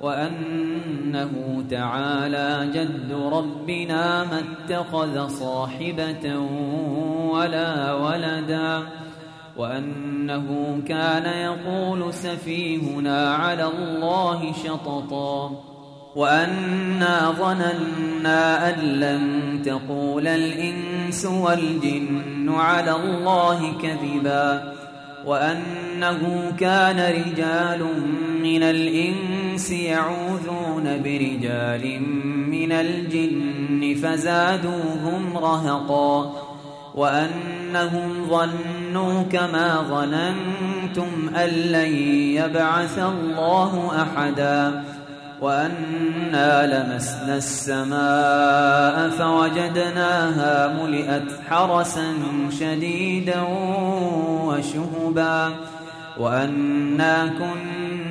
وأنه تعالى جد ربنا ما اتخذ صاحبة ولا ولدا وأنه كان يقول سفيهنا على الله شططا وأنا ظننا أن لن تقول الإنس والجن على الله كذبا وأنه كان رجال من الإنس يعوذون برجال من الجن فزادوهم رهقا وأنهم ظنوا كما ظننتم أن لن يبعث الله أحدا وأنا لمسنا السماء فوجدناها ملئت حرسا شديدا وشهبا وأنا كنا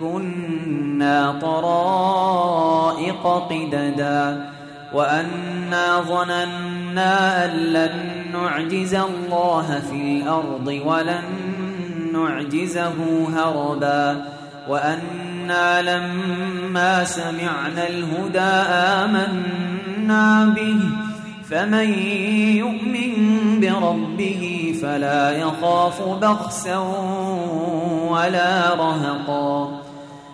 كنا طرائق قددا وأنا ظننا أن لن نعجز الله في الأرض ولن نعجزه هربا وأنا لما سمعنا الهدى آمنا به فمن يؤمن بربه فلا يخاف بخسا ولا رهقا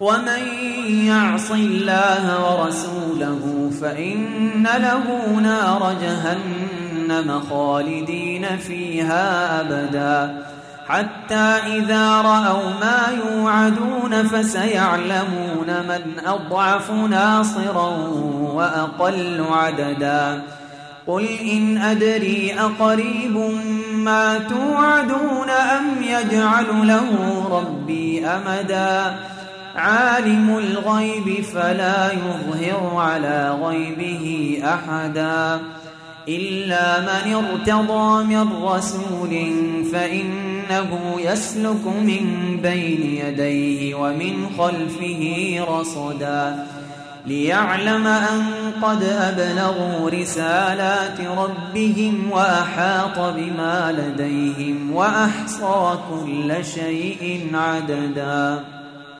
ومن يعص الله ورسوله فإن له نار جهنم خالدين فيها أبدا حتى إذا رأوا ما يوعدون فسيعلمون من أضعف ناصرا وأقل عددا قل إن أدري أقريب ما توعدون أم يجعل له ربي أمدا عالم الغيب فلا يظهر على غيبه أحدا إلا من ارتضى من رسول فإنه يسلك من بين يديه ومن خلفه رصدا ليعلم أن قد أبلغوا رسالات ربهم وأحاط بما لديهم وأحصى كل شيء عددا